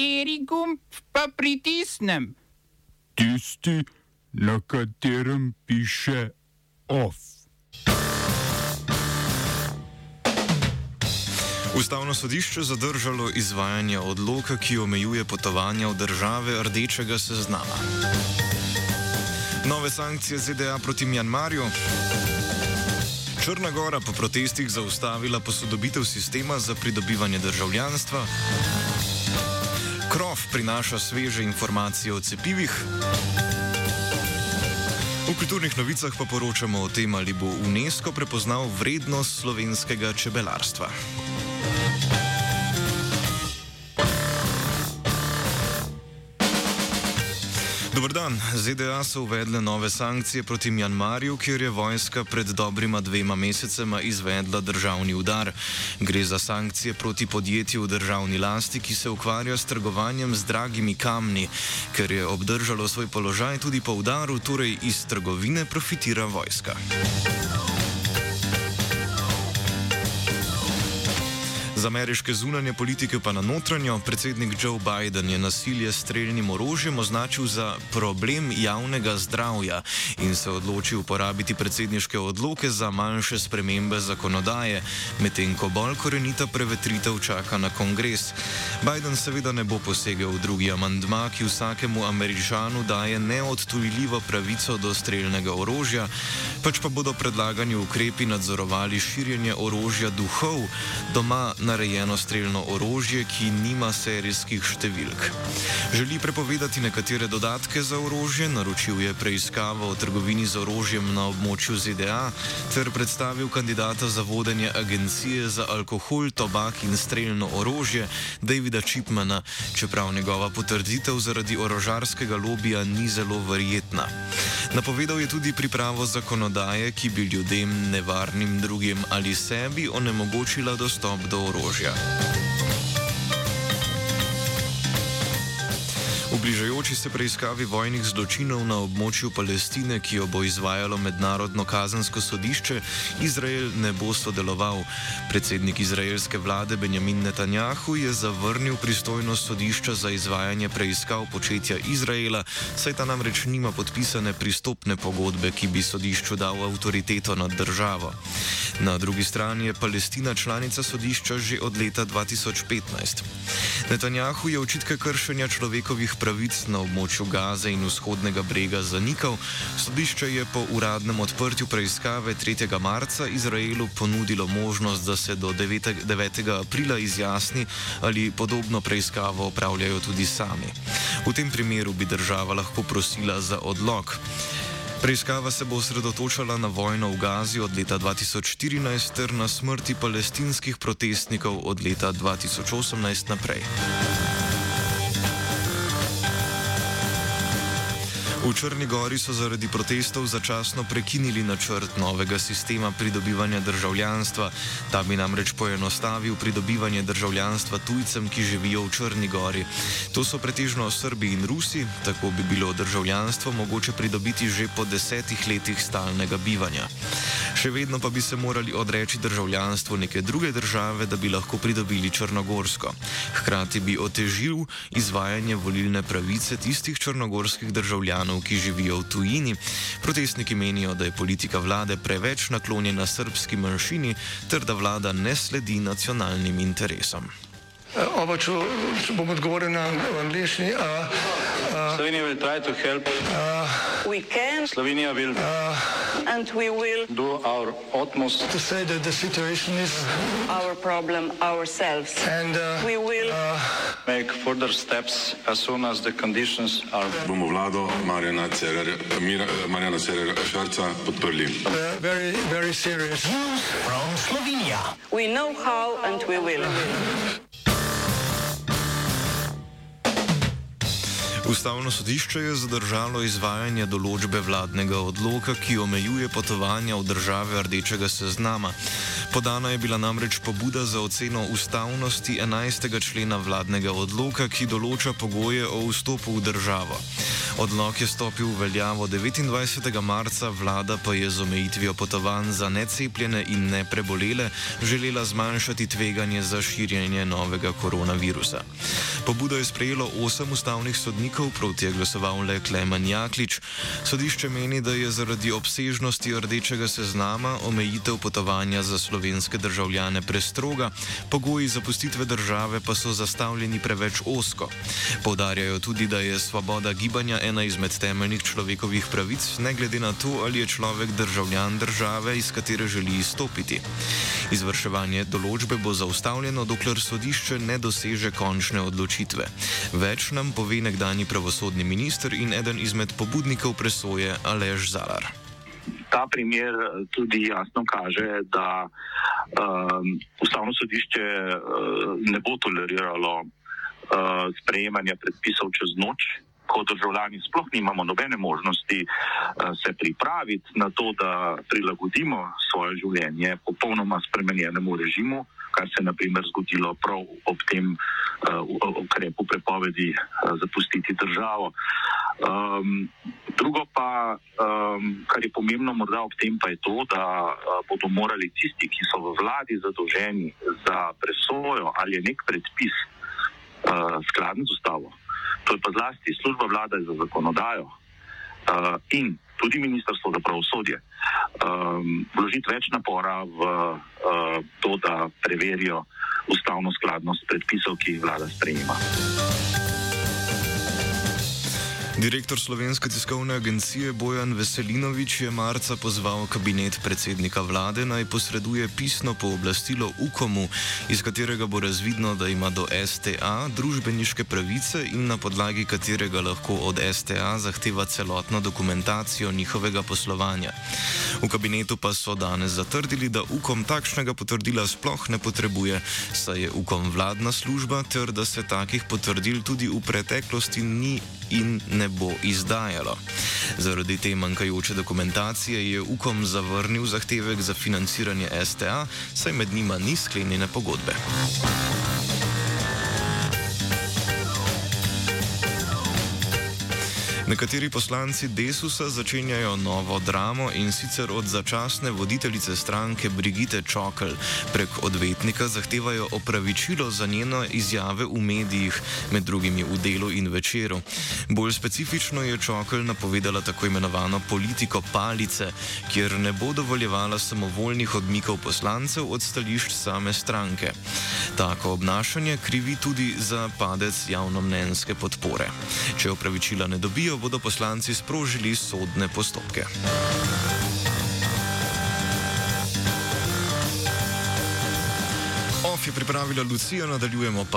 Kateri gumb pa pritisnem? Tisti, na katerem piše OF. Ustavno sodišče zadržalo izvajanje odloka, ki omejuje potovanja v države rdečega seznama. Nove sankcije ZDA proti Mjanmarju. Črna Gora po protestih zaustavila posodobitev sistema za pridobivanje državljanstva. Prinaša sveže informacije o cepivih. V kulturnih novicah pa poročamo o tem, ali bo UNESCO prepoznal vrednost slovenskega čebelarstva. Dobr dan. ZDA so uvedle nove sankcije proti Mjanmarju, kjer je vojska pred dobrima dvema mesecema izvedla državni udar. Gre za sankcije proti podjetju v državni lasti, ki se ukvarja s trgovanjem z dragimi kamni, ker je obdržalo svoj položaj tudi po udaru, torej iz trgovine profitira vojska. Z ameriške zunanje politike pa na notranjo, predsednik Joe Biden je nasilje s streljnim orožjem označil za problem javnega zdravja in se odločil uporabiti predsedniške odloke za manjše spremembe zakonodaje, medtem ko bolj korenita prevetritev čaka na kongres. Biden seveda ne bo posegel v drugi amandma, ki vsakemu američanu daje neodtujljivo pravico do streljnega orožja, pač pa bodo predlagani ukrepi nadzorovali širjenje orožja duhov. Doma narejeno streljno orožje, ki nima serijskih številk. Želi prepovedati nekatere dodatke za orožje, naročil je preiskavo o trgovini z orožjem na območju ZDA ter predstavil kandidata za vodenje agencije za alkohol, tobak in streljno orožje Davida Chipmana, čeprav njegova potrditev zaradi orožarskega lobija ni zelo verjetna. Napovedal je tudi pripravo zakonodaje, ki bi ljudem, nevarnim drugim ali sebi onemogočila dostop do orožja kôžia. V bližajoči se preiskavi vojnih zločinov na območju Palestine, ki jo bo izvajalo Mednarodno kazensko sodišče, Izrael ne bo sodeloval. Predsednik izraelske vlade Benjamin Netanjahu je zavrnil pristojnost sodišča za izvajanje preiskav početja Izraela, saj ta namreč nima podpisane pristopne pogodbe, ki bi sodišču dal avtoriteto nad državo. Na drugi strani je Palestina članica sodišča že od leta 2015. Netanjahu je očitke kršenja človekovih pravic na območju Gaze in vzhodnega brega zanikal, sodišče je po uradnem odprtju preiskave 3. marca Izraelu ponudilo možnost, da se do 9. 9. aprila izjasni, ali podobno preiskavo opravljajo tudi sami. V tem primeru bi država lahko prosila za odlog. Preiskava se bo osredotočala na vojno v Gazi od leta 2014 ter na smrti palestinskih protestnikov od leta 2018 naprej. V Črni Gori so zaradi protestov začasno prekinili načrt novega sistema pridobivanja državljanstva. Ta bi namreč poenostavil pridobivanje državljanstva tujcem, ki živijo v Črni Gori. To so pretežno Srbi in Rusi, tako bi bilo državljanstvo mogoče pridobiti že po desetih letih stalnega bivanja. Še vedno pa bi se morali odreči državljanstvu neke druge države, da bi lahko pridobili Črnogorsko. Hkrati bi otežil izvajanje volilne pravice tistih črnogorskih državljanov, ki živijo v tujini. Protestniki menijo, da je politika vlade preveč naklonjena srpski manjšini ter da vlada ne sledi nacionalnim interesom. Oba, če, če bom odgovoril na angliški. Slovenija bo poskušala pomagati. Slovenija bo naredila naš utmost, da bo rekla, da je situacija naš problem, sami. In bomo naredili nadaljnje korake, as soon as the conditions are. Bomo vlado Marjana Cererera Šarca podprli. Very, very serious. News from Slovenija. We know how and we will. Ustavno sodišče je zadržalo izvajanje določbe vladnega odloka, ki omejuje potovanja v države rdečega seznama. Podana je bila namreč pobuda za oceno ustavnosti 11. člena vladnega odloka, ki določa pogoje o vstopu v državo. Odlok je stopil v veljavo 29. marca, vlada pa je z omejitvijo potovanj za necepljene in neprebolele želela zmanjšati tveganje za širjenje novega koronavirusa. Pobudo je sprejelo osem ustavnih sodnikov, proti je glasoval le Klemen Jaklič. Sodišče meni, da je zaradi obsežnosti rdečega seznama omejitev potovanja za slovenske državljane prestroga, pogoji zapustitve države pa so zastavljeni preveč osko. Poudarjajo tudi, da je svoboda gibanja ena izmed temeljnih človekovih pravic, ne glede na to, ali je človek državljan države, iz katere želi izstopiti. Izvrševanje določbe bo zaustavljeno, dokler sodišče ne doseže končne odločitve. Več nam pove nekdani pravosodni minister in eden izmed pobudnikov presoje Alež Zalar. Ta primer tudi jasno kaže, da um, ustavno sodišče uh, ne bo toleriralo uh, sprejemanja predpisov čez noč, ko državljani sploh nimamo nobene možnosti se pripraviti na to, da prilagodimo svoje življenje popolnoma spremenjenemu režimu, kar se je naprimer zgodilo prav ob tem uh, ukrepu prepovedi uh, zapustiti državo. Um, drugo pa, um, kar je pomembno morda ob tem, pa je to, da uh, bodo morali tisti, ki so v vladi zadolženi za presojo ali je nek predpis uh, skladen z ustavo, to je pa zlasti služba vlade za zakonodajo uh, in tudi ministrstvo za pravosodje, um, vložiti več napora v uh, to, da preverijo ustavno skladnost predpisov, ki jih vlada sprejema. Direktor slovenske tiskovne agencije Bojan Veselinovič je marca pozval kabinet predsednika vlade naj posreduje pisno pooblastilo UKOM-u, iz katerega bo razvidno, da ima do STA družbeniške pravice in na podlagi katerega lahko od STA zahteva celotno dokumentacijo njihovega poslovanja. V kabinetu pa so danes zatrdili, da UKOM takšnega potrdila sploh ne potrebuje, saj je UKOM vladna služba ter da se takih potrdil tudi v preteklosti ni in ne bo izdajalo. Zaradi te manjkajoče dokumentacije je UKOM zavrnil zahtevek za financiranje STA, saj med njima ni sklenjene pogodbe. Nekateri poslanci Desusa začenjajo novo dramo in sicer od začasne voditeljice stranke Brigite Čokl prek odvetnika zahtevajo opravičilo za njeno izjave v medijih, med drugimi v delu in večeru. Bolj specifično je Čokl napovedala tako imenovano politiko palice, kjer ne bo dovoljevala samovoljnih odmikov poslancev od stališč same stranke. Tako obnašanje krivi tudi za padec javnomnenjske podpore. Če opravičila ne dobijo, bodo poslanci sprožili sodne postopke. OF je pripravila Lucijo, nadaljujemo pa.